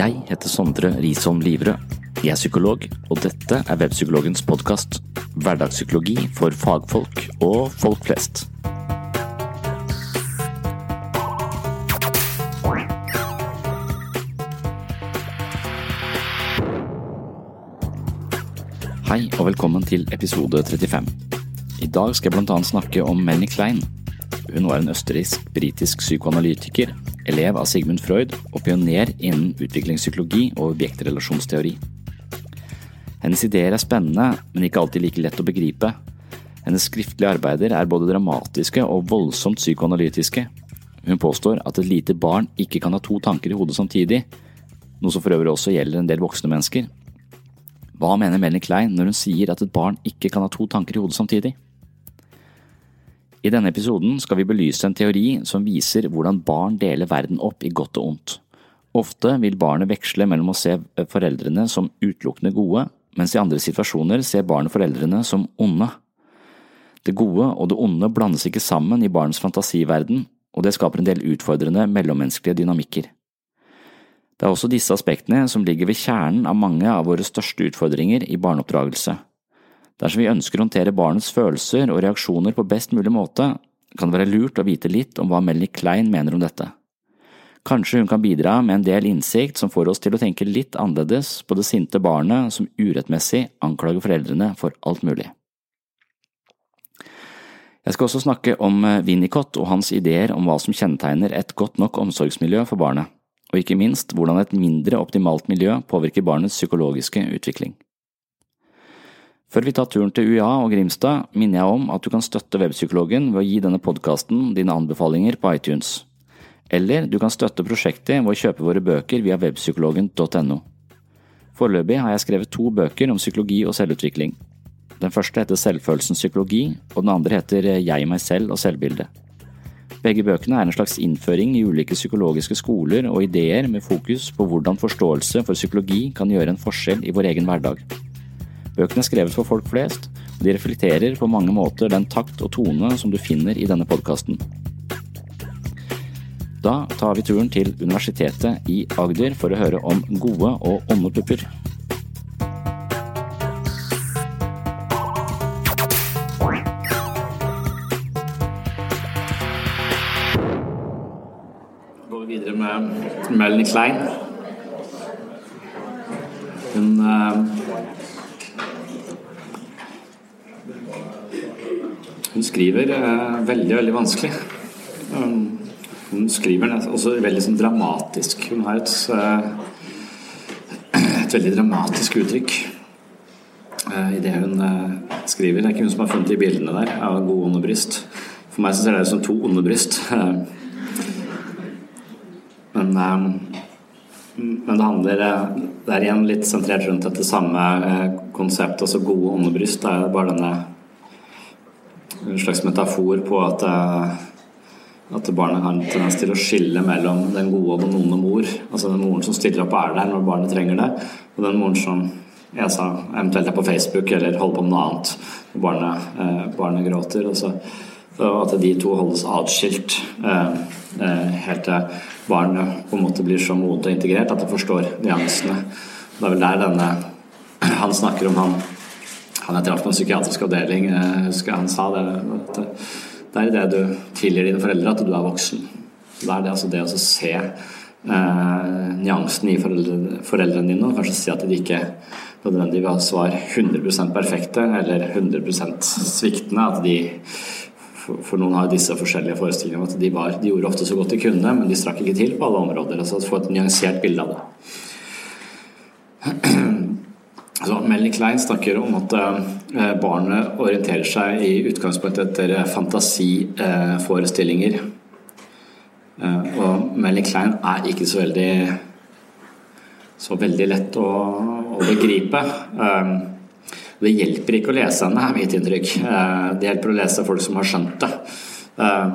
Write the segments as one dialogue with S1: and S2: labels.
S1: Jeg heter Sondre Risholm Livrød. Jeg er psykolog, og dette er Webpsykologens podkast. Hverdagspsykologi for fagfolk og folk flest. Hei og velkommen til episode 35. I dag skal jeg annet snakke om Melanie Klein. Hun var en østerriksk-britisk psykoanalytiker, elev av Sigmund Freud og pioner innen utviklingspsykologi og objektrelasjonsteori. Hennes ideer er spennende, men ikke alltid like lett å begripe. Hennes skriftlige arbeider er både dramatiske og voldsomt psykoanalytiske. Hun påstår at et lite barn ikke kan ha to tanker i hodet samtidig, noe som for øvrig også gjelder en del voksne mennesker. Hva mener Melanie Klein når hun sier at et barn ikke kan ha to tanker i hodet samtidig? I denne episoden skal vi belyse en teori som viser hvordan barn deler verden opp i godt og ondt. Ofte vil barnet veksle mellom å se foreldrene som utelukkende gode, mens i andre situasjoner ser barnet foreldrene som onde. Det gode og det onde blandes ikke sammen i barnets fantasiverden, og det skaper en del utfordrende mellommenneskelige dynamikker. Det er også disse aspektene som ligger ved kjernen av mange av våre største utfordringer i barneoppdragelse. Dersom vi ønsker å håndtere barnets følelser og reaksjoner på best mulig måte, kan det være lurt å vite litt om hva Melanie Klein mener om dette. Kanskje hun kan bidra med en del innsikt som får oss til å tenke litt annerledes på det sinte barnet som urettmessig anklager foreldrene for alt mulig. Jeg skal også snakke om Winnicott og hans ideer om hva som kjennetegner et godt nok omsorgsmiljø for barnet, og ikke minst hvordan et mindre optimalt miljø påvirker barnets psykologiske utvikling. Før vi tar turen til UiA og Grimstad, minner jeg om at du kan støtte Webpsykologen ved å gi denne podkasten dine anbefalinger på iTunes. Eller du kan støtte prosjektet ved å kjøpe våre bøker via webpsykologen.no. Foreløpig har jeg skrevet to bøker om psykologi og selvutvikling. Den første heter Selvfølelsens psykologi, og den andre heter Jeg, meg selv og selvbildet. Begge bøkene er en slags innføring i ulike psykologiske skoler og ideer med fokus på hvordan forståelse for psykologi kan gjøre en forskjell i vår egen hverdag. Bøkene er skrevet for folk flest, og de reflekterer på mange måter den takt og tone som du finner i denne podkasten. Da tar vi turen til Universitetet i Agder for å høre om gode og onde pupper. går vi videre med Melanie Klein. Hun Hun skriver er veldig, veldig vanskelig. Hun skriver også veldig sånn dramatisk. Hun har et, et veldig dramatisk uttrykk i det hun skriver. Det er ikke hun som har funnet de bildene der av gode onde bryst. For meg så ser det ut som to onde bryst. Men, men det handler Det er igjen litt sentrert rundt dette samme konseptet. Altså gode onde. Det er bare denne en slags metafor på at, at barnet har en tendens til å skille mellom den gode og den onde mor. Altså den moren som stiller opp og er der når barnet trenger det, og den moren som jeg sa, eventuelt er på Facebook eller holder på med noe annet når barnet, eh, barnet gråter. Og at de to holdes atskilt eh, helt til barnet på en måte blir så modent og integrert at det forstår nyansene. Det er vel der denne Han snakker om han han jeg traff på en psykiatrisk avdeling, jeg husker han sa det at det er det du tilgir dine foreldre, at du er voksen. Det er det, altså det å se eh, nyansen i foreldre, foreldrene dine, og kanskje si at de ikke nødvendigvis var 100% perfekte eller 100% sviktende. At de for noen har disse forskjellige forestillingene om at de, var, de gjorde ofte så godt de kunne, men de strakk ikke til på alle områder. altså Få et nyansert bilde av det. Så
S2: Altså, Melanie Klein snakker om at eh, barnet orienterer seg i utgangspunktet etter fantasiforestillinger. Eh, og Melanie Klein er ikke så veldig så veldig lett å, å begripe. Eh, det hjelper ikke å lese henne, er mitt inntrykk. Eh, det hjelper å lese folk som har skjønt det. Eh,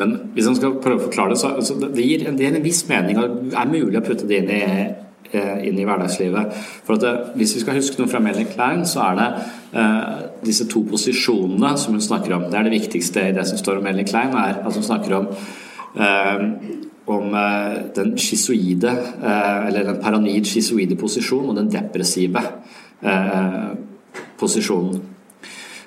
S2: men hvis man skal prøve å forklare det, så, så det, gir, det gir en viss mening og er mulig å putte det inn i Eh, inn i hverdagslivet. For det, Hvis vi skal huske noe fra Melanie Klein, så er det eh, disse to posisjonene som hun snakker om. Det er det viktigste i det som står om Melanie Klein. er at hun snakker om eh, om eh, den schizoide, eh, eller den paranoid schizoide posisjonen og den depressive eh, posisjonen.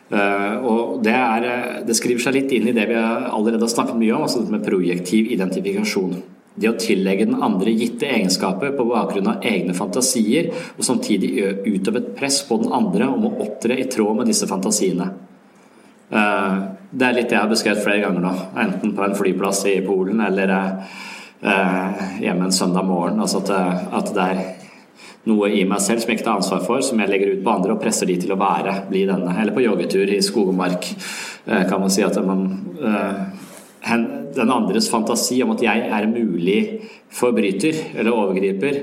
S2: og det, er, det, skriver seg litt inn i det vi allerede har snakket mye om, altså med projektiv identifikasjon. Det å tillegge den andre gitte egenskaper på bakgrunn av egne fantasier, og samtidig utøve et press på den andre om å opptre i tråd med disse fantasiene. Eh, det er litt det jeg har beskrevet flere ganger nå, enten på en flyplass i Polen eller eh, hjemme en søndag morgen. Altså at, det er noe i meg selv som jeg ikke tar ansvar for, som jeg legger ut på andre og presser de til å være, bli denne. Eller på joggetur i skog og mark, eh, kan man si at man den andres fantasi om at jeg er mulig forbryter eller overgriper,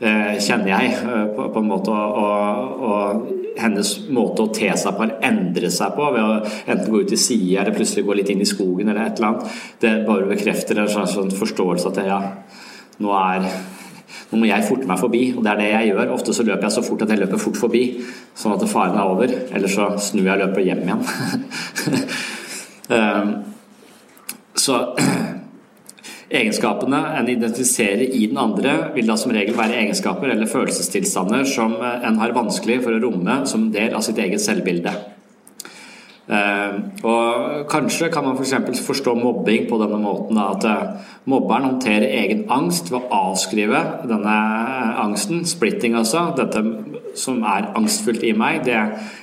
S2: eh, kjenner jeg eh, på, en måte. Og, og, hennes måte å te seg på eller endre seg på ved å enten gå ut i sida eller plutselig gå litt inn i skogen eller et eller annet, det bare bekrefter en sånn forståelse at ja, nå er nå må jeg forte meg forbi, og det er det jeg gjør. Ofte så løper jeg så fort at jeg løper fort forbi, sånn at faren er over. Eller så snur jeg og løper hjem igjen. um, Så egenskapene en identifiserer i den andre, vil da som regel være egenskaper eller følelsestilstander som en har vanskelig for å romme som del av sitt eget selvbilde. Eh, og Kanskje kan man f.eks. For forstå mobbing på denne måten at eh, mobberen håndterer egen angst ved å avskrive denne angsten. Splitting, altså. Dette som er angstfullt i meg, det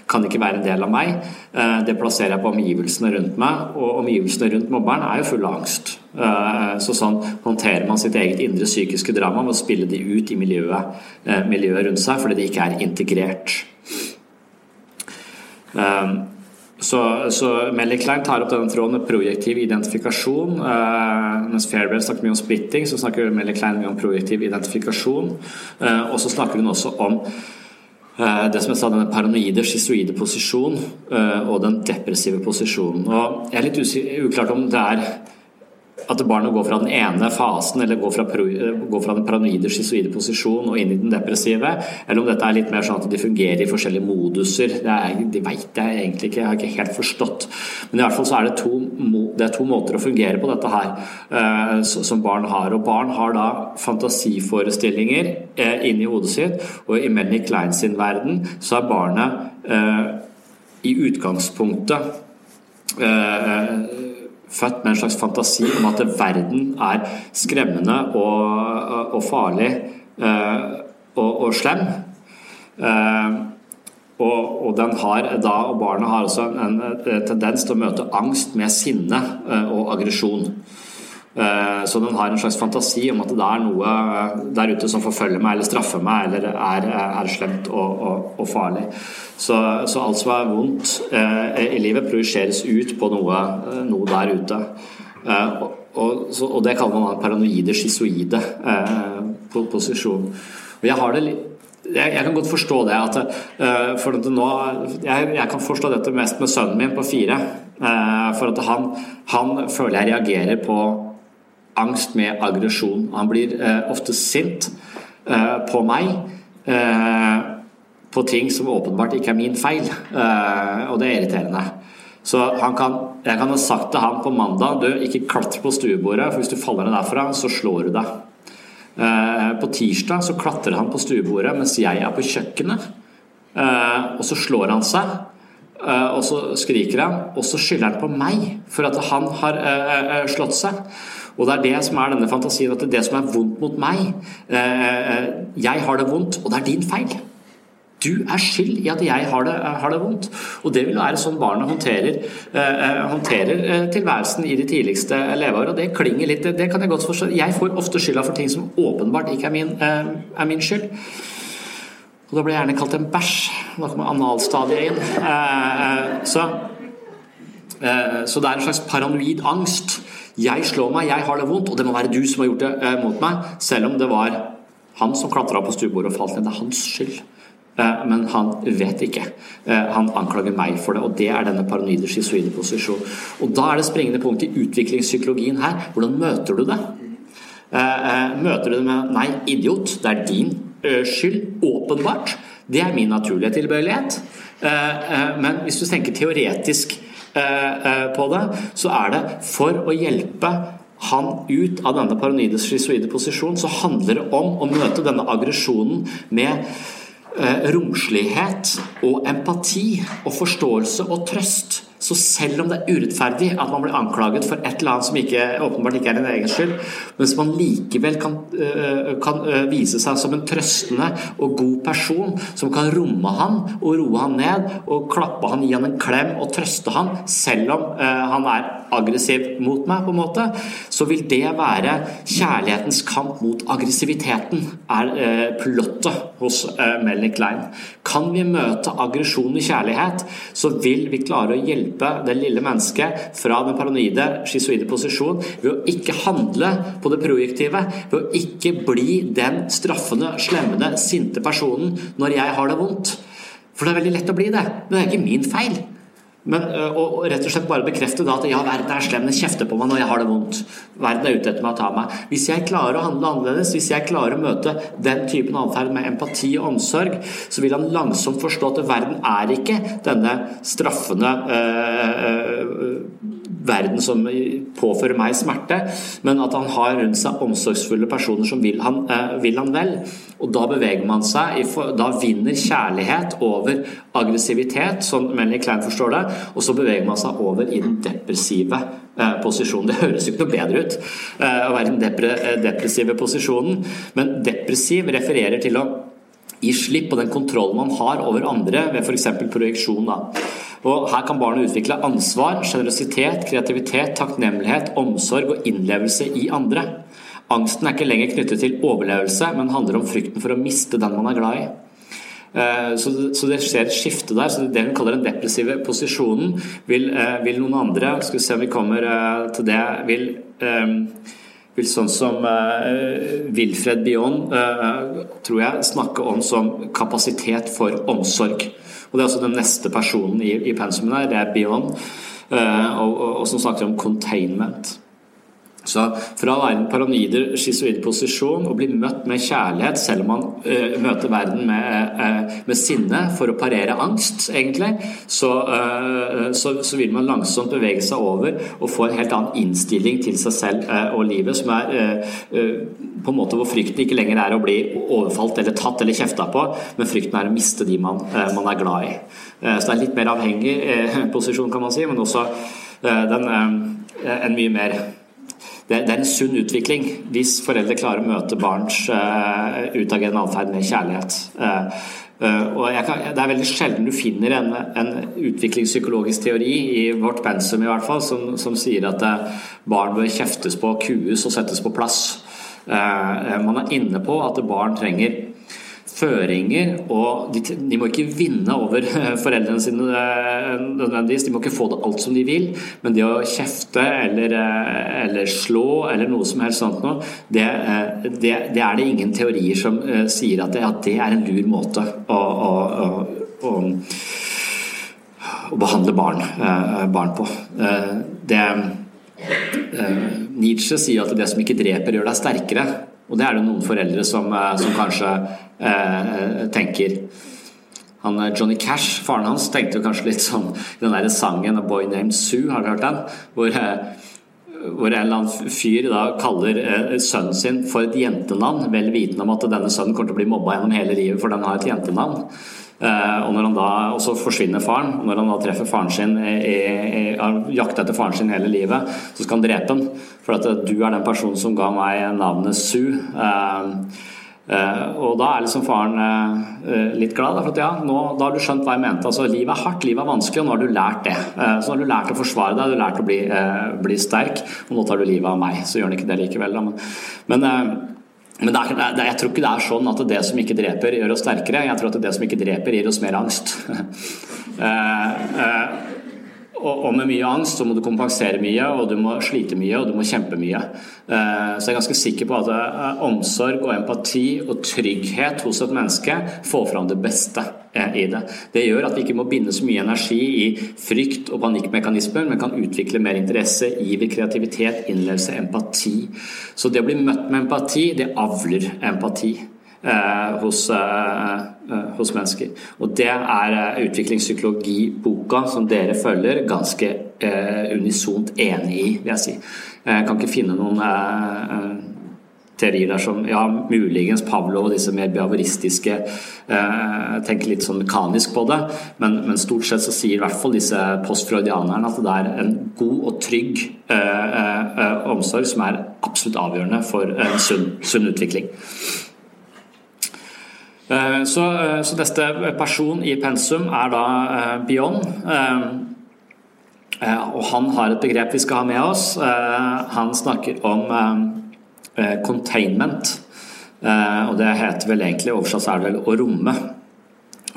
S2: kan ikke være en del av meg. Eh, det plasserer jeg på omgivelsene rundt meg, og omgivelsene rundt mobberen er jo fulle av angst. Eh, så sånn håndterer man sitt eget indre psykiske drama ved å spille de ut i miljøet, eh, miljøet rundt seg fordi de ikke er integrert. Så, så Melly Klein tar opp denne tråden med projektiv identifikasjon. Uh, mens Fairbairn snakker mye om splitting, så snakker Melly Klein mye om projektiv identifikasjon. Uh, og så snakker hun også om Eh, det som jeg sa, denne paranoide, schizoide posisjon eh, og den depressive posisjonen. Og jeg er litt uklart om det er at barnet går fra den ene fasen, eller går fra, går fra den paranoide, schizoide posisjon og inn i den depressive, eller om dette er litt mer sånn at de fungerer i forskjellige moduser. Det, er, veit jeg egentlig ikke, jeg har ikke helt forstått. Men i hvert fall så er det to, det er to måter å fungere på dette her uh, som barn har. Og barn har da fantasiforestillinger uh, inni hodet sitt, og i Melanie Klein sin verden så er barnet uh, i utgangspunktet født med en slags fantasi om at verden er skremmende og, og farlig eh, og, og slem. Eh, og, og, den har da, og barnet har også en, en tendens til å møte angst med sinne eh, og aggresjon. Så den har en slags fantasi om at det er noe der ute som forfølger meg eller straffer meg eller er, er slemt og, og, og farlig. Så, så, alt som er vondt eh, i livet, projiseres ut på noe, eh, noe der ute. Eh, og, og, det kaller man paranoide, schizoide eh, posisjon. Og jeg har det litt jeg, jeg, kan godt forstå det. At, uh, for at nå, jeg, jeg, kan forstå dette mest med sønnen min på fire. Uh, for at han, han, føler jeg reagerer på angst med aggresjon. Han blir eh, ofte sint på meg på ting som åpenbart ikke er min feil, eh, og det er irriterende. Så kan, jeg kan ha sagt til han på mandag du, ikke klatre på stuebordet, for hvis du faller ned derfra, så slår du deg. Eh, på tirsdag så klatrer han på stuebordet mens jeg er på kjøkkenet, eh, og så slår han seg. Og så skriker han, og så skylder han på meg for at han har slått seg. Og det er det som er denne fantasien, at det er det som er vondt mot meg Jeg har det vondt, og det er din feil. Du er skyld i at jeg har det, har det, vondt. Og det vil være sånn barnet håndterer, eh, håndterer eh, tilværelsen i de tidligste leveår. Og det klinger litt, det kan jeg godt forstå. Jeg får ofte skylda for ting som åpenbart ikke er min, eh, er min skyld. Og da blir jeg gjerne kalt en bæsj. Da kommer analstadiet inn. Så, så det er en slags paranoid angst. Jeg slår meg, jeg har det vondt, og det må være du som har gjort det mot meg. Selv om det var han som klatra på stuebordet og falt ned. Det er hans skyld. Eh, men han vet ikke. Eh, han anklager meg for det, og det er denne paranoide schizoide posisjonen. Og da er det springende punkt i utviklingspsykologien her. Hvordan møter du det? Eh, møter du det med 'nei, idiot, det er din skyld'? Åpenbart. Det er min naturlige tilbøyelighet. Men hvis du tenker teoretisk på det, så er det for å hjelpe han ut av denne paranoide schizoide posisjonen, så handler det om å møte denne aggresjonen med Eh, romslighet og empati og forståelse og trøst. Så selv om det er urettferdig at man blir anklaget for et eller annet som ikke, åpenbart ikke er en egen skyld, mens man likevel kan, eh, kan, eh, vise seg som en trøstende og god person som kan romme han og roe han ned og klappe han, gi han en klem og trøste han, selv om han er aggressiv mot meg, på en måte, så vil det være kjærlighetens kamp mot aggressiviteten, er plottet hos Melanie Klein. Kan vi møte aggresjon i kjærlighet, så vil vi klare å hjelpe hjelpe det lille mennesket fra den paranoide, schizoide posisjon ved å ikke handle på det projektive, ved å ikke bli den straffende, slemmende, sinte personen når jeg har det vondt. For det er veldig lett å bli det, men det er ikke min feil. Men, og rett og slett bare bekrefte da at ja, verden er slem, den kjefter på meg når jeg har det vondt. Verden er ute etter meg å ta meg. Hvis jeg klarer å handle annerledes, hvis jeg klarer å møte den typen atferd med empati og omsorg, så vil han langsomt forstå at verden er ikke denne straffende øh, øh, verden som påfører meg smerte, men at han har rundt seg omsorgsfulle personer som vil han, eh, vil han vel. Og da beveger man seg, da vinner kjærlighet over aggressivitet, sånn Melanie Klein forstår det, og så beveger man seg over i den depressive eh, posisjonen. Det høres jo ikke noe bedre ut eh, å være i den depressive posisjonen, men depressiv refererer til å gi slipp på den kontrollen man har over andre ved f.eks. projeksjon. Da. Og Her kan barnet utvikle ansvar, sjenerøsitet, kreativitet, takknemlighet, omsorg og innlevelse i andre. Angsten er ikke lenger knyttet til overlevelse, men handler om frykten for å miste den man er glad i. Eh, så det skjer et skifte der. så Det hun kaller den depressive posisjonen, vil, eh, vil noen andre Skal vi se om vi kommer eh, til det vil, vil sånn som Wilfred Bion tror jeg snakke om som kapasitet for omsorg. Og Det er også den neste personen i, i pensumet der, det er Bion, uh, og, og, og, som snakker om containment. Så fra å være en paranoid, schizoid posisjon og bli møtt med kjærlighet, selv om man uh, møter verden med, uh, med, sinne for å parere angst, egentlig, så, uh, så, så, vil man langsomt bevege seg over og få en helt annen innstilling til seg selv og livet, som er på en måte hvor frykten ikke lenger er å bli overfalt eller tatt eller kjefta på, men frykten er å miste de man, man er glad i. Så det er litt mer avhengig posisjon, kan man si, men også den, en mye mer det, er en sunn utvikling hvis foreldre klarer å møte barns uh, utagerende atferd med kjærlighet. Uh, og kan, Det er veldig sjelden du finner en, en utviklingspsykologisk teori, i vårt pensum i hvert fall, som, som sier at barn bør kjeftes på, kues og settes på plass. man er inne på at barn trenger føringer, og de, de, må ikke vinne over foreldrene sine eh, nødvendigvis. De må ikke få det alt som de vil, men det å kjefte eller, eh, eller slå eller noe som helst sånt noe, det, eh, det, det, er det ingen teorier som sier at det, at det er en lur måte å, å, å, å behandle barn, barn på. Det, Nietzsche sier at det som ikke dreper, gjør deg sterkere. Og det er det noen foreldre som, eh, som kanskje eh, tenker. Han, eh, Johnny Cash, faren hans, tenkte jo kanskje litt sånn den der sangen 'A Boy Named Sue', har du hørt den? Hvor, eh, hvor en eller annen fyr da kaller eh, sønnen sin for et jentenavn, vel vitende om at denne sønnen kommer til å bli mobba gjennom hele livet for den har et jentenavn. Eh, og når han da, og så forsvinner faren. og Når han da treffer faren sin, har jakta etter faren sin hele livet, så skal han drepe ham. For at du er den personen som ga meg navnet Sue. Uh, og da er liksom faren uh, litt glad, for at ja, nå, da har du skjønt hva jeg mente. altså Livet er hardt, livet er vanskelig, og nå har du lært det. Uh, så har du lært å forsvare deg, du har lært å bli, bli, sterk, og nå tar du livet av meg. Så gjør han ikke det likevel, da. Men, men men er, jeg tror ikke det er sånn at det som ikke dreper, gjør oss sterkere. Jeg tror at det som ikke dreper, gir oss mer angst. uh, eh, og, med mye angst så må du kompensere mye, og du må slite mye, og du må kjempe mye. Eh, så jeg er ganske sikker på at eh, omsorg og empati og trygghet hos et menneske får fram det beste eh, i det. Det gjør at vi ikke må binde så mye energi i frykt og panikkmekanismer, men kan utvikle mer interesse, iver, kreativitet, innlevelse, empati. Så det å bli møtt med empati, det avler empati. Eh, hos, eh, eh, hos, mennesker. Og det er utviklingspsykologiboka som dere følger, ganske unisont enig i, vil jeg si. Jeg kan ikke finne noen teorier der som ja, muligens Pavlov og disse mer behavoristiske eh, tenker litt sånn mekanisk på det, men, men, stort sett så sier i hvert fall disse postfreudianerne at det er en god og trygg eh, eh, omsorg som er absolutt avgjørende for en sunn, sunn utvikling. Eh, så, eh, så neste person i pensum er da eh, Bion. Og han har et begrep vi skal ha med oss. Han snakker om containment. Og det heter vel egentlig oversatt er det vel å romme.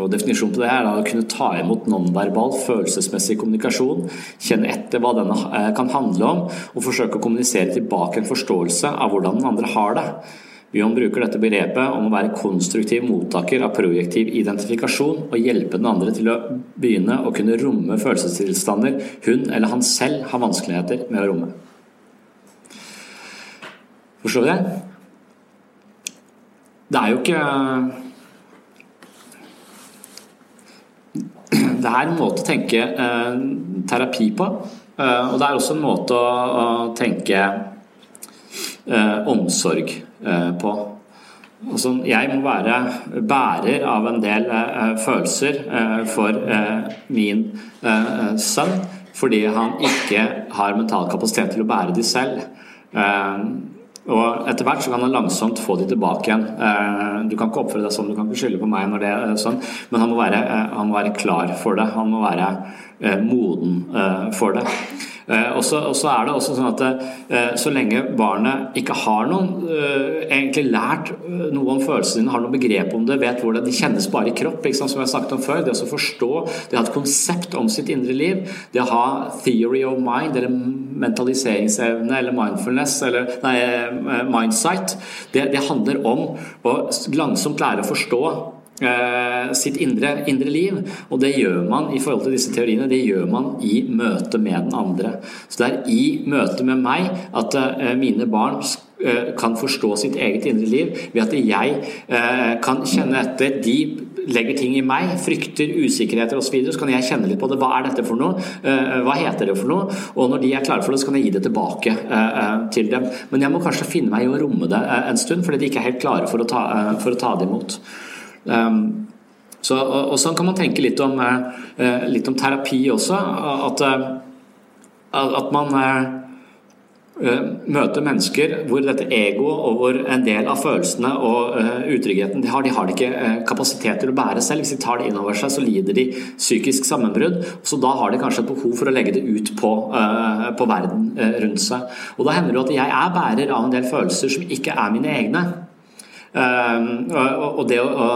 S2: Og Definisjonen på det er å kunne ta imot nonverbal følelsesmessig kommunikasjon, kjenne etter hva denne kan handle om, og forsøke å kommunisere tilbake en forståelse av hvordan den andre har det. Bjørn bruker dette begrepet om å være konstruktiv mottaker av projektiv identifikasjon og hjelpe den andre til å begynne å kunne romme følelsestilstander hun eller han selv har vanskeligheter med å romme. Forstår du det? Det er jo ikke Det er en måte å tenke eh, terapi på, eh, og det er også en måte å, å tenke eh, omsorg på. Altså, jeg må være bærer av en del eh, følelser eh, for min sønn, fordi han ikke har mental kapasitet til å bære de selv. Og etter hvert så kan han langsomt få de tilbake igjen. Du kan ikke oppføre deg sånn, du kan ikke skylde på meg når det er sånn, men han må være, han må være klar for det. Han må være moden for det. Eh, og så, er det også sånn at eh, så lenge barnet ikke har noen eh, egentlig lært noe om følelsene sine, har noe begrep om det, vet hvor det de kjennes bare i kropp, som jeg snakket om før. Det å forstå, det å ha et konsept om sitt indre liv, det å ha theory of mind, eller mentaliseringsevne, eller mindfulness, eller nei, mindsight, det, det handler om å langsomt lære å forstå sitt indre, indre, liv. Og det gjør man i forhold til disse teoriene, det gjør man i møte med den andre. Så det er i møte med meg at eh, mine barn eh, kan forstå sitt eget indre liv ved at jeg kan kjenne etter. De legger ting i meg, frykter, usikkerheter osv. Så, videre, så kan jeg kjenne litt på det. Hva er dette for noe? Hva heter det for noe? Og når de er klare for det, så kan jeg gi det tilbake til dem. Men jeg må kanskje finne meg i å romme det en stund, fordi de ikke er helt klare for å ta, for å ta det imot. Um, så, og, og, sånn kan man tenke litt om, uh, litt om terapi også. At, uh, at man uh, møter mennesker hvor dette egoet og hvor en del av følelsene og utryggheten de har, de har ikke kapasitet til å bære selv. Hvis de tar det innover seg, så lider de psykisk sammenbrudd. Så da har de kanskje et behov for å legge det ut på, på verden rundt seg. Og da hender det at jeg er bærer av en del følelser som ikke er mine egne. Ehm, og det å,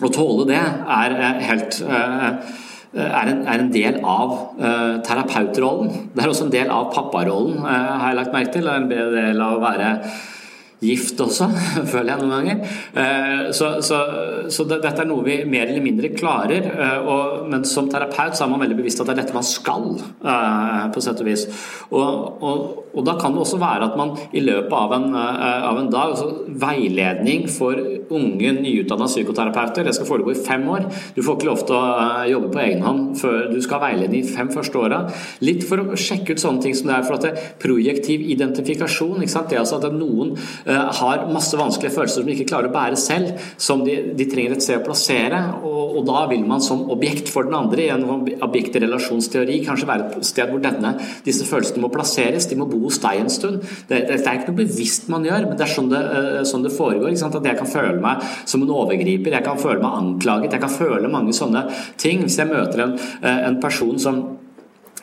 S2: å tåle det er eh, helt eh, er en, er en, del av uh, terapeutrollen. Det er også en del av papparollen, uh, har jeg lagt merke til. Det er en del av å være gift også, føler jeg noen ganger. Eh, så, så, så dette er noe vi mer eller mindre klarer. Eh, og, men som terapeut så er man veldig bevisst at det er dette man skal, eh, på sett og vis. Og, og, og da kan det også være at man i løpet av en, av en dag altså Veiledning for unge, nyutdanna psykoterapeuter, det skal foregå i fem år. Du får ikke lov til å jobbe på egen hånd før du skal ha veiledning de fem første åra. Litt for å sjekke ut sånne ting som det er for at det er projektiv identifikasjon. Det er altså at noen Eh, har masse vanskelige følelser som de ikke klarer å bære selv, som de, de trenger et sted å plassere. Og, og, da vil man som objekt for den andre, i en objektrelasjonsteori, kanskje være et sted hvor denne, disse følelsene må plasseres. De må bo hos deg en stund. Det, det, er ikke noe bevisst man gjør, men det er sånn det, eh, sånn det foregår. At jeg kan føle meg som en overgriper, jeg kan føle meg anklaget, jeg kan føle mange sånne ting. Hvis jeg møter en, eh, en person som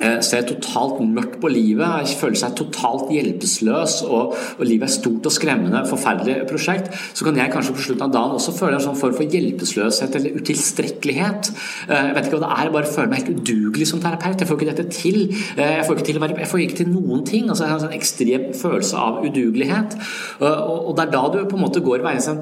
S2: Eh, ser totalt mørkt på livet, føler seg totalt hjelpeløs, og, og, livet er stort og skremmende, forferdelig prosjekt, så kan jeg kanskje på slutten av dagen også føle en sånn form for hjelpeløshet eller utilstrekkelighet. Eh, jeg vet ikke hva det er, jeg bare føler meg helt udugelig som terapeut. Jeg får ikke dette til. Eh, jeg får ikke til, jeg får ikke til noen ting. Altså, en sånn ekstrem følelse av udugelighet. Og, det er da du på en måte går veien sånn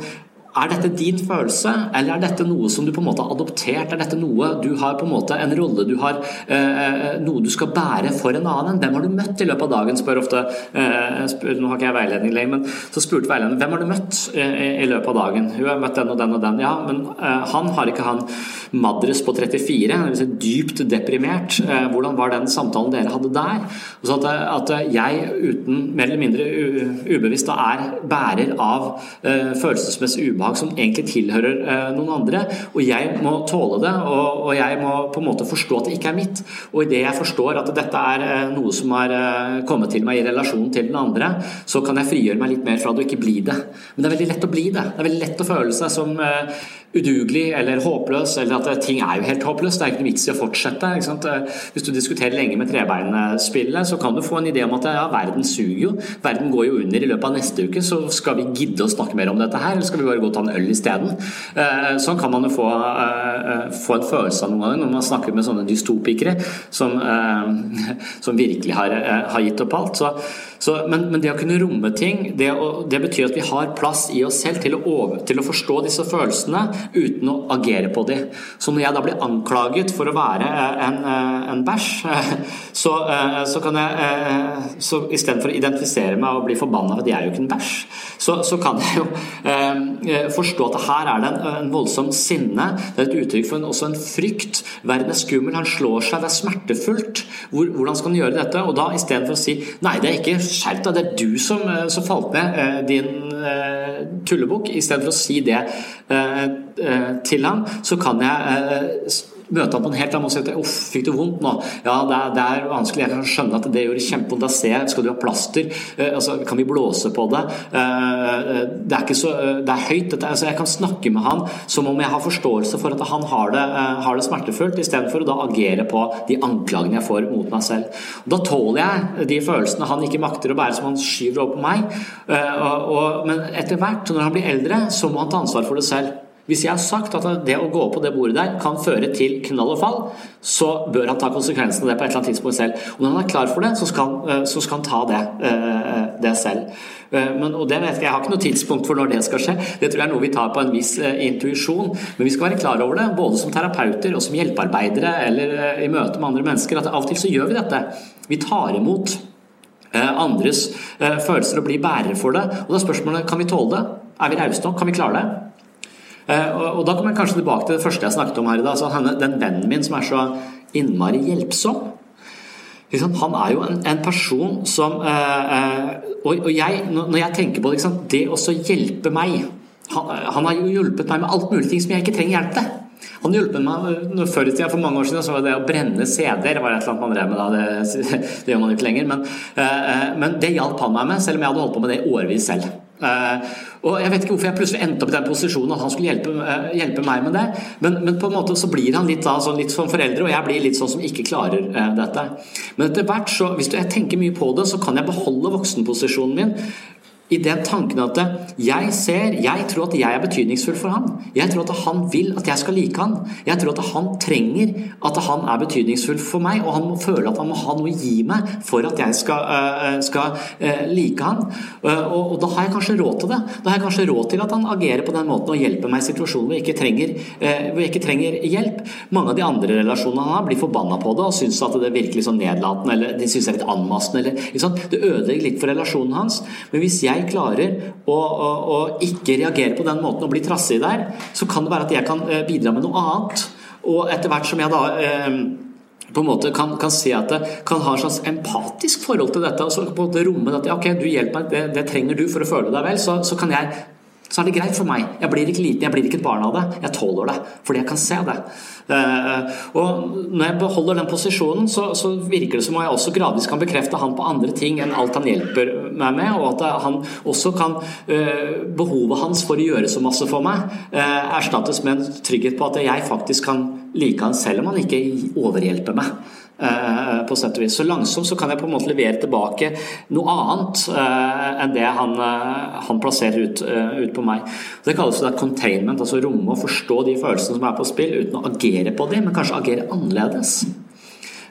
S2: er dette din følelse, eller er dette noe som du på en måte har adoptert? Er dette noe du har på en måte en rolle du har eh, eh Noe du skal bære for en annen? Hvem har du møtt i løpet av dagen? spør ofte eh, spør, Nå har ikke jeg veiledning lenger, men så spurte veilederen hvem har du møtt eh, i løpet av dagen? Hun har møtt den og den og den. Ja, men eh, han har ikke han Madres på 34, si dypt deprimert. Eh, hvordan var den samtalen dere hadde der? Så at, at jeg uten mer eller mindre ubevisst da er bærer av følelsesmessig ubehag ubehag som egentlig tilhører eh, noen andre. Og jeg må tåle det, og, og, jeg må på en måte forstå at det ikke er mitt. Og idet jeg forstår at dette er eh, noe som har eh, kommet til meg i relasjon til den andre, så kan jeg frigjøre meg litt mer fra det og ikke bli det. Men det er veldig lett å bli det. Det er veldig lett å føle seg som udugelig eller håpløs, eller at ting er jo helt håpløst. Det er ikke noe vits i å fortsette. Hvis du diskuterer lenge med trebeinspillet, så kan du få en idé om at ja, verden suger jo. Verden går jo under i løpet av neste uke, så skal vi gidde å snakke mer om dette her, eller skal vi bare gå og ta en øl isteden? Eh, sånn kan man jo få, eh, eh, få, en følelse av noen ganger når man snakker med sånne dystopikere som, som virkelig har, har, gitt opp alt. Så, så, men, men, det å kunne romme ting, det, det, betyr at vi har plass i oss selv til å, over, til å forstå disse følelsene uten å agere på dem. Så når jeg da blir anklaget for å være eh, en, eh, en bæsj, eh, så, så, kan jeg så Istedenfor å identifisere meg og bli forbanna for at jeg er jo ikke en bæsj, så, så, kan jeg jo forstå at her er det en, en, voldsom sinne. Det er et uttrykk for en, også en frykt. Verden er skummel, han slår seg, det er smertefullt. Hvor, hvordan skal han gjøre dette? Og da istedenfor å si nei, det er ikke skjerp deg, det er du som, som falt ned, eh, din eh, tullebukk, istedenfor å si det. Eh, Eh, til ham, så kan jeg eh, møte ham på en helt annen måte og si at uff, fikk du vondt nå? Ja, det er, det er, vanskelig. Jeg kan skjønne at det gjorde kjempevondt. Da ser jeg, skal du ha plaster? Eh, altså, kan vi blåse på det? Eh, det er ikke så Det er høyt. Dette, altså, jeg kan snakke med han som om jeg har forståelse for at han har det, eh, har det smertefullt, istedenfor å da agere på de anklagene jeg får mot meg selv. Da tåler jeg de følelsene han ikke makter å bære, som han skyver over på meg. Eh, og, og, men etter hvert, når han blir eldre, så må han ta ansvar for det selv. Hvis jeg har sagt at det å gå på det bordet der kan føre til knall og fall, så bør han ta konsekvensen av det på et eller annet tidspunkt selv. Og når han er klar for det, så skal, eh, så skal han ta det, eh, det selv. Eh, men, og det vet jeg, jeg har ikke noe tidspunkt for når det skal skje. Det tror jeg er noe vi tar på en viss intuisjon. Men vi skal være klar over det, både som terapeuter og som hjelpearbeidere eller i møte med andre mennesker, at av og til så gjør vi dette. Vi tar imot andres følelser og blir bærere for det. Og da er spørsmålet kan vi tåle det. Er vi rause nok? Kan vi klare det? Eh, og, da kommer jeg kanskje tilbake til det første jeg snakket om her i dag. Altså, den vennen min som er så innmari hjelpsom. Han er jo en, person som eh, eh, Og, jeg, når jeg tenker på det, det å hjelpe meg han, har jo hjulpet meg med alt mulig ting som jeg ikke trenger hjelp til. Han hjulpet meg Før i tida, for mange år siden, så var det å brenne CD-er var et eller annet man drev med da. Det, det gjør man ikke lenger. Men, men det hjalp han meg med, selv om jeg hadde holdt på med det årevis selv. Og Jeg vet ikke hvorfor jeg plutselig endte opp i den posisjonen at han skulle hjelpe, uh, hjelpe meg med det, men, men, på en måte så blir han litt, da, sånn, litt som foreldre, og jeg blir litt sånn som ikke klarer eh, dette. Men etter hvert, så, hvis jeg tenker mye på det, så kan jeg beholde voksenposisjonen min i den tanken at jeg ser, jeg tror at jeg er betydningsfull for han. Jeg tror at han vil at jeg skal like han. Jeg tror at han trenger at han er betydningsfull for meg, og han må føle at han må ha noe å gi meg for at jeg skal, uh, skal uh, like han. Og, og, da har jeg kanskje råd til det. Da har jeg kanskje råd til at han agerer på den måten og hjelper meg i situasjoner hvor jeg ikke trenger, hvor jeg ikke trenger hjelp. Mange av de andre relasjonene han har, blir forbanna på det og syns at det er virkelig sånn nedlatende eller de synes det er litt anmassende. Eller, det ødelegger litt for relasjonen hans. Men hvis jeg jeg klarer å, å, å, ikke reagere på den måten og bli trassig der, så kan det være at jeg kan eh, bidra med noe annet. Og etter hvert som jeg da eh, på en måte kan, kan, se at det kan ha en slags empatisk forhold til dette, og så på en måte romme at ok, du hjelper meg, det, det trenger du for å føle deg vel, så, så kan jeg så er det greit for meg. Jeg blir ikke liten, jeg blir ikke et barn av det. Jeg tåler det, fordi jeg kan se det. Eh, og når jeg beholder den posisjonen, så, så virker det som om jeg også gradvis kan bekrefte han på andre ting enn alt han hjelper meg med, og at han også kan eh, Behovet hans for å gjøre så masse for meg eh, erstattes med en trygghet på at jeg faktisk kan like han selv om han ikke overhjelper meg. Uh, på sett og vis. Så langsomt så kan jeg på en måte levere tilbake noe annet uh, enn det han, uh, han plasserer ut, ut, på meg. Det kalles det containment, altså romme å forstå de følelsene som er på spill, uten å agere på dem, men kanskje agere annerledes.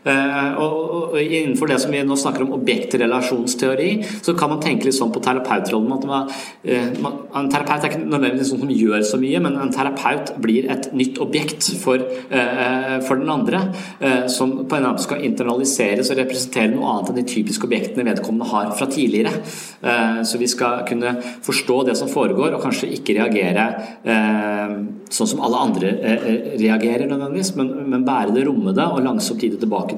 S2: Eh, og, innenfor det som vi nå snakker om objektrelasjonsteori, så kan man tenke litt sånn på terapeutrollen. at man, eh, man, En terapeut er ikke nødvendigvis noen som gjør så mye, men en terapeut blir et nytt objekt for, eh, for den andre, som på en måte skal internaliseres og representere noe annet enn de typiske objektene vedkommende har fra tidligere. Så vi skal kunne forstå det som foregår, og kanskje ikke reagere sånn som alle andre reagerer nødvendigvis, men, men bære det, romme det og langsomt gi det tilbake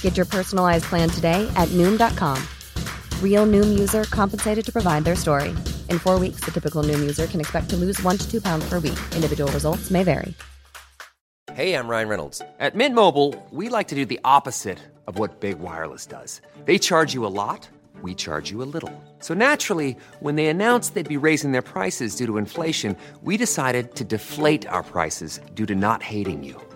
S3: Get your personalized plan today at noom.com. Real noom user compensated to provide their story. In four weeks, the typical noom user can expect to lose one to two pounds per week. Individual results may vary.
S4: Hey, I'm Ryan Reynolds. At Mint Mobile, we like to do the opposite of what Big Wireless does. They charge you a lot, we charge you a little. So naturally, when they announced they'd be raising their prices due to inflation, we decided to deflate our prices due to not hating you.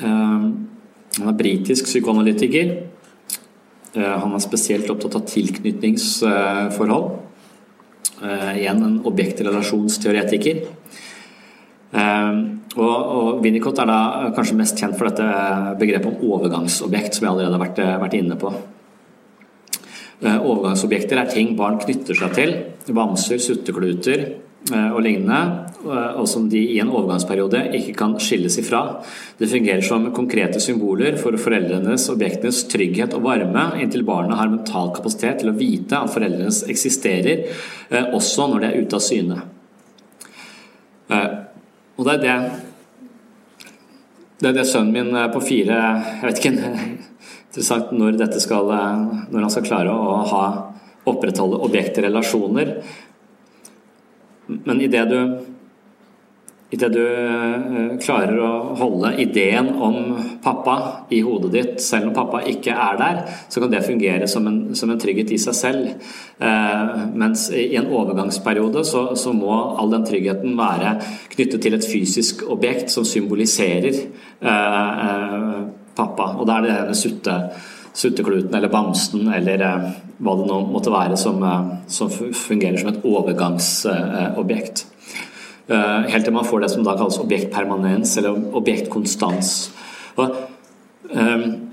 S2: Eh, han er britisk psykoanalytiker. Eh, han er spesielt opptatt av tilknytningsforhold. Eh, igjen en objektrelasjonsteoretiker. Og, og Winnicott er da kanskje mest kjent for dette begrepet om overgangsobjekt, som jeg allerede har vært, vært inne på. Overgangsobjekter er ting barn knytter seg til. Bamser, suttekluter, Eh, og lignende, eh, og som de i en overgangsperiode ikke kan skilles ifra. Det fungerer som konkrete symboler for foreldrenes objektenes trygghet og varme, inntil barnet har mental kapasitet til å vite at foreldrenes eksisterer, eh, også når de er ute av syne. Og det er det det er det sønnen min på fire Jeg vet ikke interessant når skal Når han skal klare å ha opprettholde objektrelasjoner. Men idet du i det du eh, klarer å holde ideen om pappa i hodet ditt, selv om pappa ikke er der, så kan det fungere som en, som en trygghet i seg selv. Eh, mens i en overgangsperiode så, så, må all den tryggheten være knyttet til et fysisk objekt som symboliserer eh, eh pappa. Og da er det denne sutte, suttekluten eller bamsen eller eh, hva det nå måtte være som, eh, som fungerer som et overgangsobjekt. Eh, helt til man får det som da kalles objektpermanens eller objektkonstans. Og, og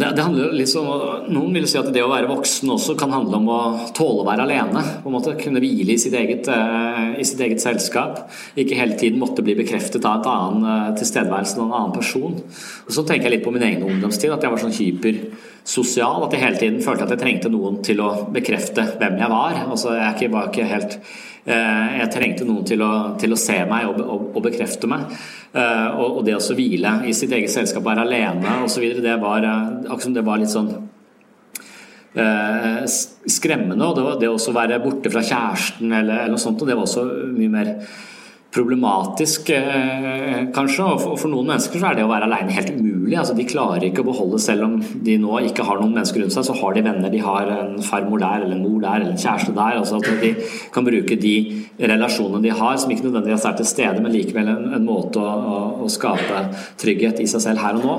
S2: det, det, handler liksom, Noen vil si at det å være voksen også kan handle om å tåle å være alene. på en måte Kunne hvile i sitt eget, i sitt eget selskap. Ikke hele tiden måtte bli bekreftet av et annen tilstedeværelse av en annen person. Og Så tenker jeg litt på min egen ungdomstid, at jeg var sånn hyper sosial. At jeg hele tiden følte at jeg trengte noen til å bekrefte hvem jeg var. Altså, jeg var ikke helt eh, Jeg trengte noen til å, til å se meg og, og, og bekrefte meg. Eh, og, og, det å hvile i sitt eget selskap, være alene osv., det var eh, det var litt sånn skremmende. Og det, det å være borte fra kjæresten eller, eller noe sånt, og det var også mye mer problematisk, eh, kanskje. Og for, noen mennesker så er det å være alene helt umulig. altså De klarer ikke å beholde, selv om de nå ikke har noen mennesker rundt seg, så har de venner. De har en farmor der, eller en mor der, eller en kjæreste der. altså At de kan bruke de relasjonene de har, som ikke nødvendigvis er til stede, men likevel en, en måte å, å, å skape trygghet i seg selv her og nå.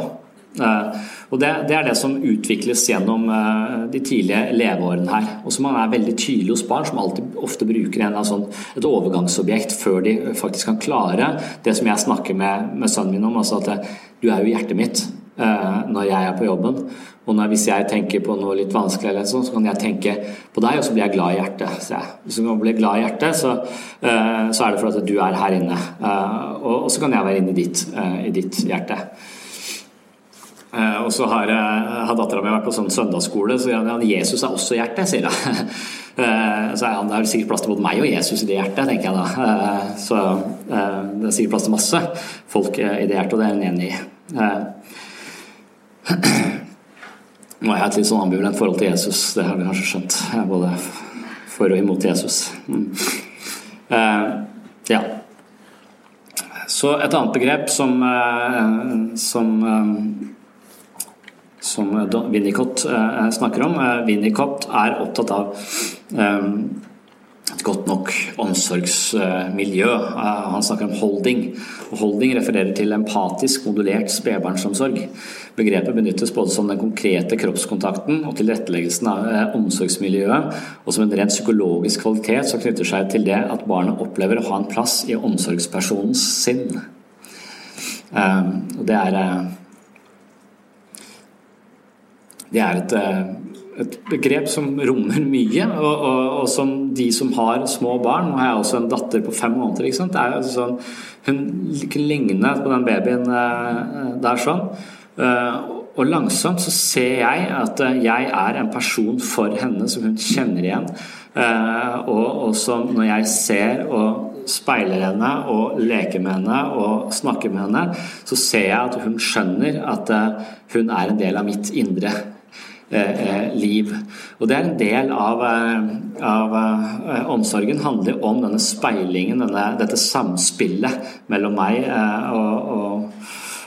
S2: Eh, og det, det, er det som utvikles gjennom eh, de tidlige leveårene her. Og som man er veldig tydelig hos barn, som alltid ofte bruker en, sånn, et overgangsobjekt før de faktisk kan klare det som jeg snakker med, med sønnen min om. altså at du er jo hjertet mitt. når jeg er på jobben. Og når, hvis jeg tenker på noe litt vanskelig, eller sånn, så kan jeg tenke på deg, og så blir jeg glad i hjertet. Så jeg, hvis jeg blir glad i hjertet, så, så er det fordi du er her inne. Og, og, så kan jeg være inne i ditt, i ditt hjerte. Og så har, har dattera mi vært på sånn søndagsskole, så sier han at Jesus er også hjertet, sier hun. Så er det sikkert plass til både meg og Jesus i det hjertet, tenker jeg da. Så det er sikkert plass til masse folk i det hjertet, og det er hun enig i. Nå har jeg et litt sånn ambivalent forhold til Jesus, det har vi kanskje skjønt. Både for og imot Jesus. Mm. ja. Så et annet begrep som, som som Winnicott snakker om. Winnicott er opptatt av et godt nok omsorgsmiljø. Han snakker om holding. Holding refererer til empatisk modulert spedbarnsomsorg. Begrepet benyttes både som den konkrete kroppskontakten og tilretteleggelsen av omsorgsmiljøet, og som en rent psykologisk kvalitet som knytter seg til det at barnet opplever å ha en plass i omsorgspersonens sinn. Det er det er et, et, begrep som rommer mye, og, og, og, som de som har små barn Nå har jeg også en datter på fem måneder. ikke sant? Sånn, hun ligner på den babyen der sånn. Og langsomt så ser jeg at jeg er en person for henne som hun kjenner igjen. Og, og som når jeg ser og speiler henne og leker med henne og snakker med henne, så ser jeg at hun skjønner at hun er en del av mitt indre. Liv. Og det er en del av, av omsorgen handler om denne speilingen, denne, dette samspillet mellom meg og, og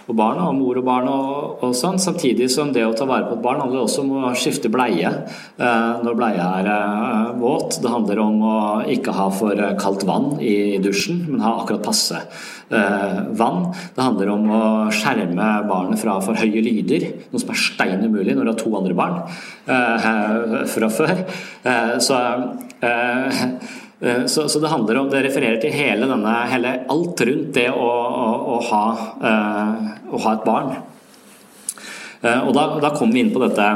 S2: og barna, og mor og barn og, og, sånn. Samtidig som det å ta vare på et barn handler også om å skifte bleie eh, når bleia er eh, våt. Det handler om å ikke ha for kaldt vann i dusjen, men ha akkurat passe eh, vann. Det handler om å skjerme barnet fra for høye lyder, noe som er stein umulig når du har to andre barn eh, fra før. Eh, så eh, Eh, så, så, det handler om, det refererer til hele denne, hele, alt rundt det å, å, å, ha, uh, å ha, et barn. Uh, og da, da kommer vi inn på dette,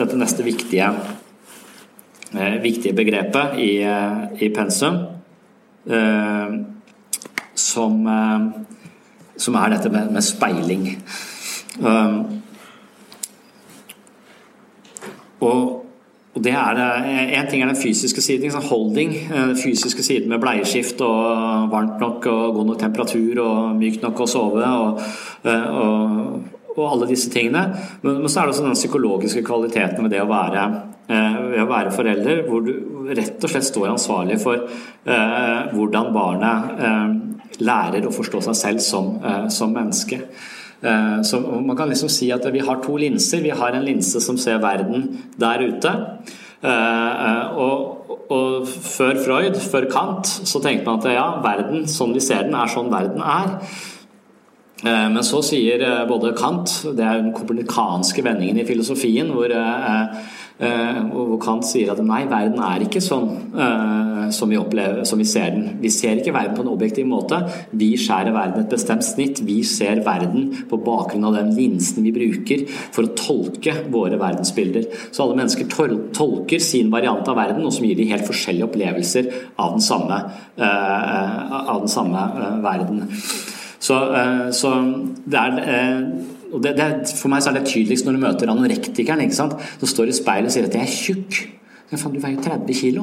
S2: dette neste viktige, viktige begrepet i, i pensum, som, som, er dette med, med speiling. og og det er En ting er den fysiske siden, liksom holding. Den fysiske siden med bleieskift og varmt nok og god nok temperatur og mykt nok å sove og, og, og alle disse tingene. Men, så er det også den psykologiske kvaliteten ved det å være, ved å være forelder, hvor du rett og slett står ansvarlig for eh, hvordan barnet eh, lærer å forstå seg selv som, eh, som menneske. Eh, så man kan liksom si at vi har to linser. Vi har en linse som ser verden der ute. Eh, eh, og, og før Freud, før Kant, så tenkte man at ja, verden sånn vi ser den, er sånn verden er. Men så sier både Kant, det er den kopernikanske vendingen i filosofien, hvor Eh, hvor Kant sier at nei, verden er ikke sånn uh, som, vi opplever, som vi ser den. Vi ser ikke verden på en objektiv måte. Vi skjærer verden et bestemt snitt. Vi ser verden på bakgrunn av den linsen vi bruker for å tolke våre verdensbilder. Så alle mennesker tol tolker sin variant av verden, og som gir de helt forskjellige opplevelser av den samme, uh, av den samme verden. Så, så det er og det, det, For meg så er det tydeligst når du møter anorektikeren ikke sant? som står i speilet og sier at 'jeg er tjukk'. Ja, faen, du veier jo 30 kilo.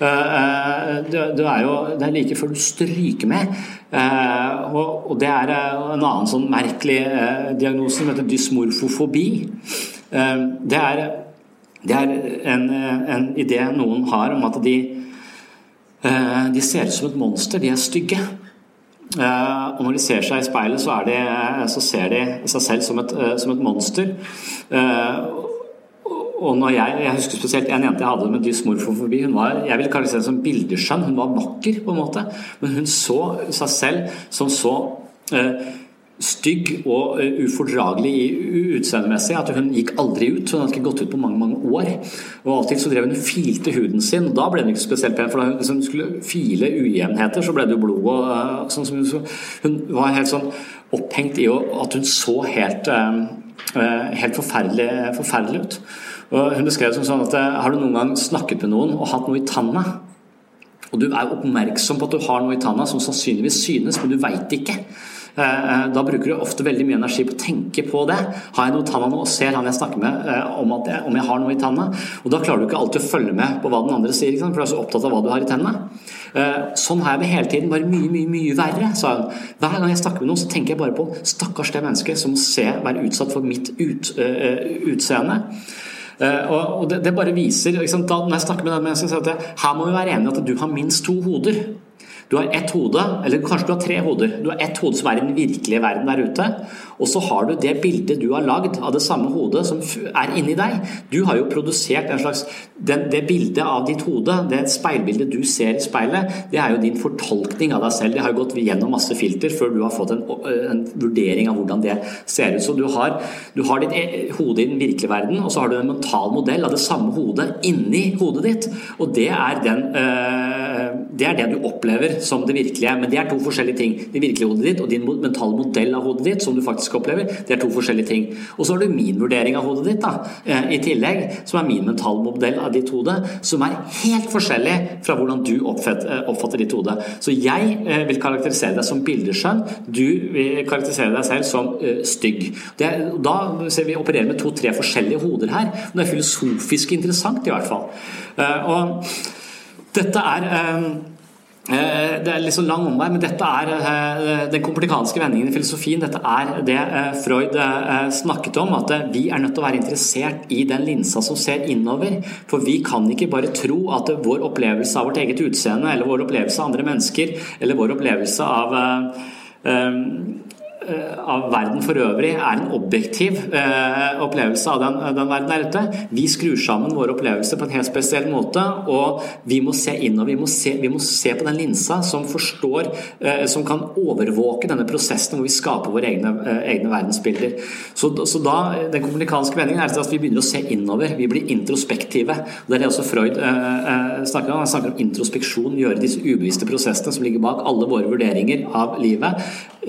S2: Uh, uh, du, er jo, det er like før du stryker med. Uh, og, og, det er en annen sånn merkelig diagnose som heter dysmorfofobi. det er, det er en, en, idé noen har om at de, de ser ut som et monster. De er stygge. Eh, og når de ser seg i speilet, så, de, så ser de seg selv som et, eh, som et monster. Eh, og når jeg, jeg husker spesielt en jente jeg hadde med dysmorfofobi. Hun var, jeg vil kalle henne som bildeskjønn. Hun var vakker, på en måte. Men hun så seg selv som så stygg og eh, ufordragelig utseendemessig at hun gikk aldri ut. Hun hadde ikke gått ut på mange mange år. Og alltid så drev hun og filte huden sin. Da ble hun ikke spesielt pen, for da hun liksom skulle file ujevnheter, så ble det jo blod og eh, sånn som hun, hun var helt sånn opphengt i at hun så helt, helt forferdelig, forferdelig ut. Og hun beskrev det som sånn at har du noen gang snakket med noen og hatt noe i tanna? Og du er oppmerksom på at du har noe i tanna som sannsynligvis synes, men du veit ikke. Eh, eh, da bruker du ofte veldig mye energi på å tenke på det. Har jeg noe i tanna nå, ser han jeg snakker med eh, om, jeg, om jeg har noe i tanna? Og da klarer du ikke alltid å følge med på hva den andre sier, for du er så opptatt av hva du har i tennene. Sånn har jeg det hele tiden, bare mye, mye mye verre, sa hun. Hver gang jeg snakker med noen, så tenker jeg bare på stakkars det mennesket som må være utsatt for mitt ut, uh, utseende. Uh, og det, det, bare viser da, Når jeg snakker med den mennesken, sier jeg at her må vi være enige at du har minst to hoder. Du har ett hode, eller kanskje du har tre hoder. Du har ett hode som er i den virkelige verden der ute, og så har du det bildet du har lagd av det samme hodet som er inni deg. Du har jo produsert en slags den, Det bildet av ditt hode, det speilbildet du ser i speilet, det er jo din fortolkning av deg selv. Det har jo gått gjennom masse filter før du har fått en, en vurdering av hvordan det ser ut. Så du har, du har ditt e, hode i den virkelige verden, og så har du en mental modell av det samme hodet inni hodet ditt. Og det er, den, øh, det, er det du opplever som det virkelige. Men det er to forskjellige ting. Det virkelige hodet ditt og din mentale modell av hodet ditt, som du faktisk opplever, det er to forskjellige ting. Og så har du min vurdering av hodet ditt da, eh, i tillegg, som er min mentale modell av ditt hode, som er helt forskjellig fra hvordan du oppfatter, eh, ditt hode. Så jeg eh, vil karakterisere deg som bildeskjønn, du vil karakterisere deg selv som stygg. Det, da ser vi opererer med to-tre forskjellige hoder her. Det er filosofisk interessant, i hvert fall. Og dette er det er litt så lang omvei, men dette er eh, den komplikanske vendingen i filosofien. Dette er det eh, Freud snakket om, at vi er nødt til å være interessert i den linsa som ser innover. For vi kan ikke bare tro at vår opplevelse av vårt eget utseende, eller vår opplevelse av andre mennesker, eller vår opplevelse av Eh, av verden for øvrig er en objektiv eh, opplevelse av den, den, verden der ute. Vi skrur sammen våre opplevelser på en helt spesiell måte, og vi må se innover. Vi må se, vi må se på den linsa som forstår, eh, som kan overvåke denne prosessen hvor vi skaper våre egne, egne verdensbilder. Så, så, da, Den kommunikanske vendingen er at vi begynner å se innover. Vi blir introspektive. og Det er det også Freud snakker om. Han snakker om introspeksjon, gjøre disse ubevisste prosessene som ligger bak alle våre vurderinger av livet,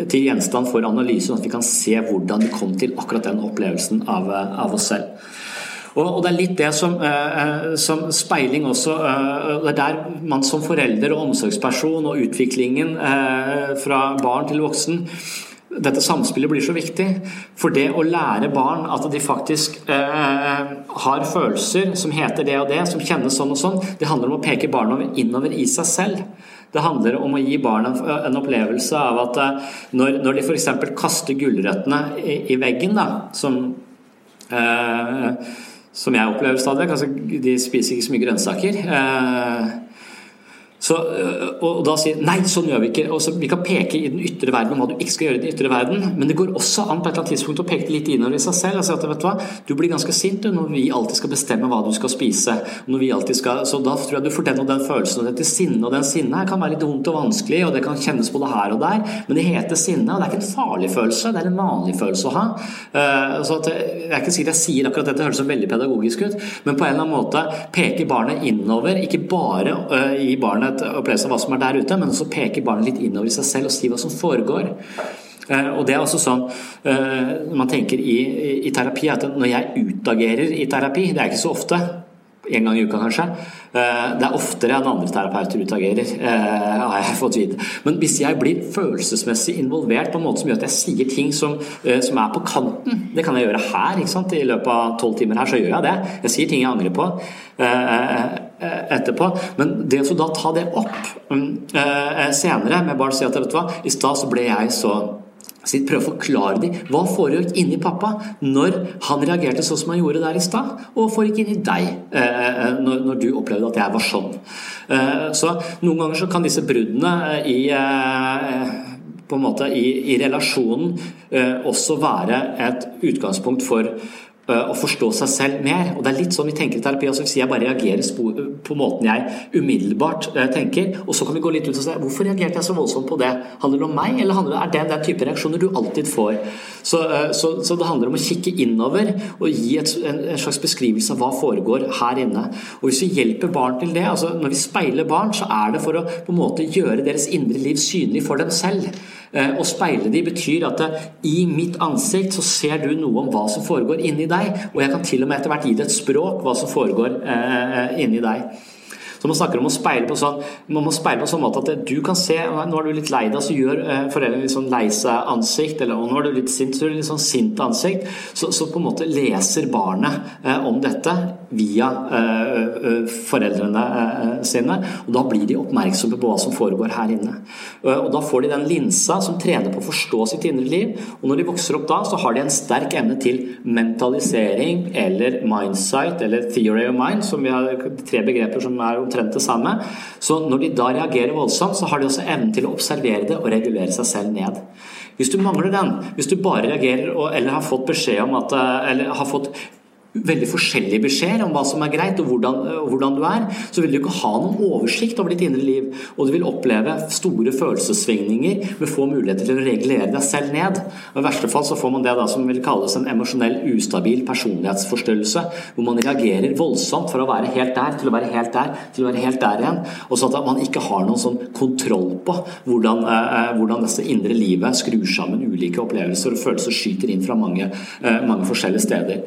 S2: til gjenstand for analyse, sånn at vi kan se hvordan vi kom til akkurat den opplevelsen av, av oss selv. Og, Det er litt det som, eh, som speiling også eh, Det er der man som forelder og omsorgsperson og utviklingen eh, fra barn til voksen dette samspillet blir så viktig. For det å lære barn at de faktisk eh, har følelser som heter det og det, som kjennes sånn og sånn, det handler om å peke barna innover i seg selv. Det handler om å gi barna en opplevelse av at eh, når, når de f.eks. kaster gulrøttene i, i, veggen, da, som, eh, som jeg opplever stadig altså, De spiser ikke så mye grønnsaker. Eh, så, øh, og da sier nei, sånn gjør vi ikke. Så, vi kan peke i den ytre verden om hva du ikke skal gjøre i den ytre verden, men det går også an på et eller annet tidspunkt å peke litt innover i seg selv og si at vet du hva, du blir ganske sint når vi alltid skal bestemme hva du skal spise. Når vi alltid skal, så da tror jeg du får den og den følelsen og dette sinnet og den sinnet her kan være litt vondt og vanskelig, og det kan kjennes både her og der, men det heter sinne, og det er ikke en farlig følelse, det er en vanlig følelse å ha. Uh, så at, jeg er ikke sikkert jeg sier akkurat dette, høres veldig pedagogisk ut, men på en eller annen måte peker barnet innover, ikke bare i barnet et opplevelse av hva som er der ute, men også peke barnet litt innover i seg selv og si hva som foregår. Eh, og det er også sånn når man tenker i, i terapi, at når jeg utagerer i terapi, det er ikke så ofte, en gang i uka kanskje. Eh, det er oftere enn andre terapeuter utagerer, har jeg fått vite. Men hvis jeg blir følelsesmessig involvert på en måte som gjør at jeg sier ting som, som er på kanten Det kan jeg gjøre her. ikke sant? I løpet av tolv timer her så gjør jeg det. Jeg sier ting jeg angrer på. Eh, etterpå. Men det å da ta det opp mm, eh, senere med barn sier at vet du hva, i stad så ble jeg så Prøve å forklare dem hva foregikk inni pappa når han reagerte sånn som han gjorde der i stad, og foregikk inni deg eh, når, når, du opplevde at jeg var sånn. Eh, så Noen ganger så kan disse bruddene i eh, på en måte i, i relasjonen eh, også være et utgangspunkt for Eh, å forstå seg selv mer. Og Det er litt sånn vi tenker i terapi. altså Hvis jeg bare reagerer på måten jeg umiddelbart eh, tenker, og så kan vi gå litt ut og si hvorfor reagerte jeg så voldsomt på det? Handler det om meg, eller det, er det den type reaksjoner du alltid får? Så, eh, så, så det handler om å kikke innover og gi et, en, en, slags beskrivelse av hva foregår her inne. Og Hvis vi hjelper barn til det, altså når vi speiler barn, så er det for å på en måte gjøre deres indre liv synlig for dem selv. Eh, Å speile de betyr at eh, i mitt ansikt så ser du noe om hva som foregår inni deg, og jeg kan til og med etter hvert gi det et språk hva som foregår eh, inni deg. Så man snakker om å speile på sånn man må speile på sånn måte at du kan se Nå er du litt lei deg, så gjør eh, foreldrene litt sånn lei seg-ansikt. Eller nå er du litt sint, så gjør du litt sånn sint ansikt. Så, så, på en måte leser barnet eh, om dette via eh, eh foreldrene eh, sine. Og da blir de oppmerksomme på hva som foregår her inne. Og da får de den linsa som trener på å forstå sitt indre liv. Og når de vokser opp da, så har de en sterk evne til mentalisering eller mindsight eller theory of mind, som vi har tre begreper som er omtrent det samme. Så når de da reagerer voldsomt, så har de også evnen til å observere det og regulere seg selv ned. Hvis du mangler den, hvis du bare reagerer eller har fått beskjed om at Eller har fått veldig forskjellige beskjeder om hva som er greit og hvordan, og hvordan, du er, så vil du ikke ha noen oversikt over ditt indre liv. Og du vil oppleve store følelsessvingninger med få muligheter til å regulere deg selv ned. Og I verste fall så får man det da som vil kalles en emosjonell ustabil personlighetsforstyrrelse, hvor man reagerer voldsomt fra å være helt der til å være helt der til å være helt der igjen. Og sånn at man ikke har noen sånn kontroll på hvordan, eh, hvordan dette indre livet skrur sammen ulike opplevelser og følelser skyter inn fra mange, eh, mange forskjellige steder.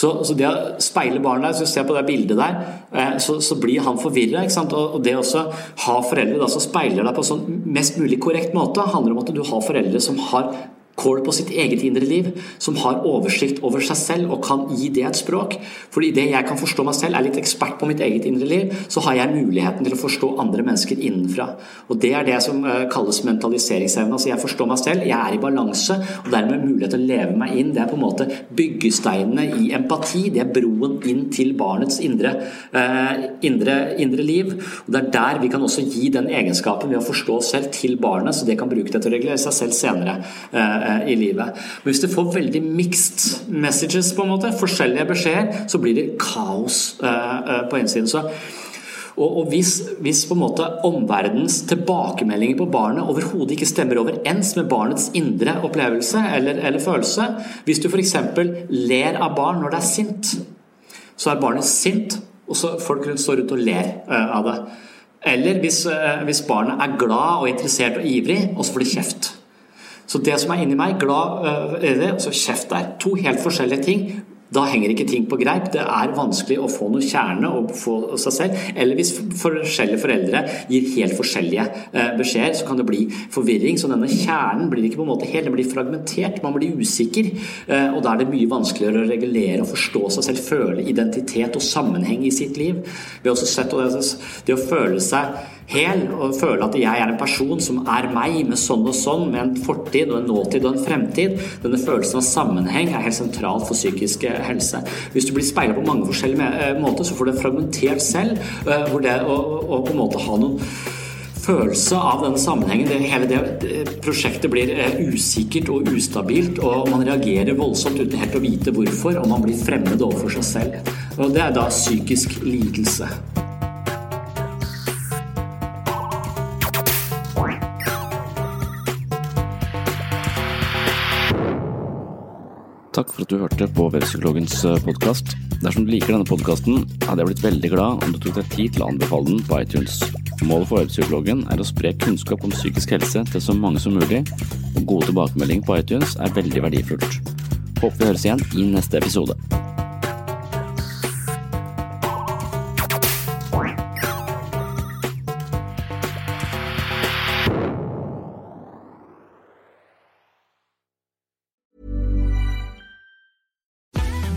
S2: Så, så, det å speile barnet der, så ser på det bildet der, eh, så, så blir han forvirra. Og, og det å ha foreldre som speiler deg på sånn mest mulig korrekt måte, handler om at du har foreldre som har kål på sitt eget indre liv, som har oversikt over seg selv og kan gi det et språk. Fordi det jeg kan forstå meg selv, er litt ekspert på mitt eget indre liv, så har jeg muligheten til å forstå andre mennesker innenfra. Og Det er det som eh, kalles mentaliseringsevne. Altså jeg forstår meg selv, jeg er i balanse, og dermed mulighet til å leve meg inn. Det er på en måte byggesteinene i empati. Det er broen inn til barnets indre, eh, indre, indre liv. Og Det er der vi kan også gi den egenskapen ved å forstå oss selv til barnet, så det kan bruke det til å regulere seg selv senere. Eh, i livet. Men hvis du får veldig mixed messages, på en måte, forskjellige beskjeder, så blir det kaos eh, eh, på innsiden. Så og, hvis, hvis, på en måte omverdens tilbakemeldinger på barnet overhodet ikke stemmer overens med barnets indre opplevelse eller, eller følelse Hvis du f.eks. ler av barn når det er sint, så er barnet sint, og så folk rundt står rundt og ler uh, av det. Eller hvis, hvis barnet er glad og interessert og ivrig, og så får de kjeft. Så det som er inni meg, glad det, og så kjeft der. To helt forskjellige ting. Da henger ikke ting på greip. Det er vanskelig å få noe kjerne og få seg selv. Eller hvis forskjellige foreldre gir helt forskjellige øh, beskjeder, så kan det bli forvirring. Så denne kjernen blir ikke på en måte helt, den blir fragmentert. Man blir usikker. Øh, og da er det mye vanskeligere å regulere og forstå seg selv, føle identitet og sammenheng i sitt liv. Vi har også sett det å føle seg hel og føle at jeg er en person som er meg, med sånn og sånn, med en fortid og en nåtid og en fremtid. Denne følelsen av sammenheng er helt sentral for psykisk eh, helse. Hvis du blir speila på mange forskjellige eh, måter, så får du en fragmentert selv, eh, hvor det å, å på en måte ha noen følelse av denne sammenhengen. Det, hele det prosjektet blir usikkert og ustabilt, og man reagerer voldsomt uten helt å vite hvorfor, og man blir fremmed overfor seg selv. Og Det er da psykisk lidelse.
S1: Takk for at du hørte på Webpsykologens eh, podkast. Dersom du liker denne podkasten, hadde jeg blitt veldig glad om du tok deg tid til å anbefale den på iTunes. Målet for Webpsykologen er å spre kunnskap om psykisk helse til så mange som mulig, og gode tilbakemeldinger på iTunes er veldig verdifullt. Håper vi høres igjen i neste episode.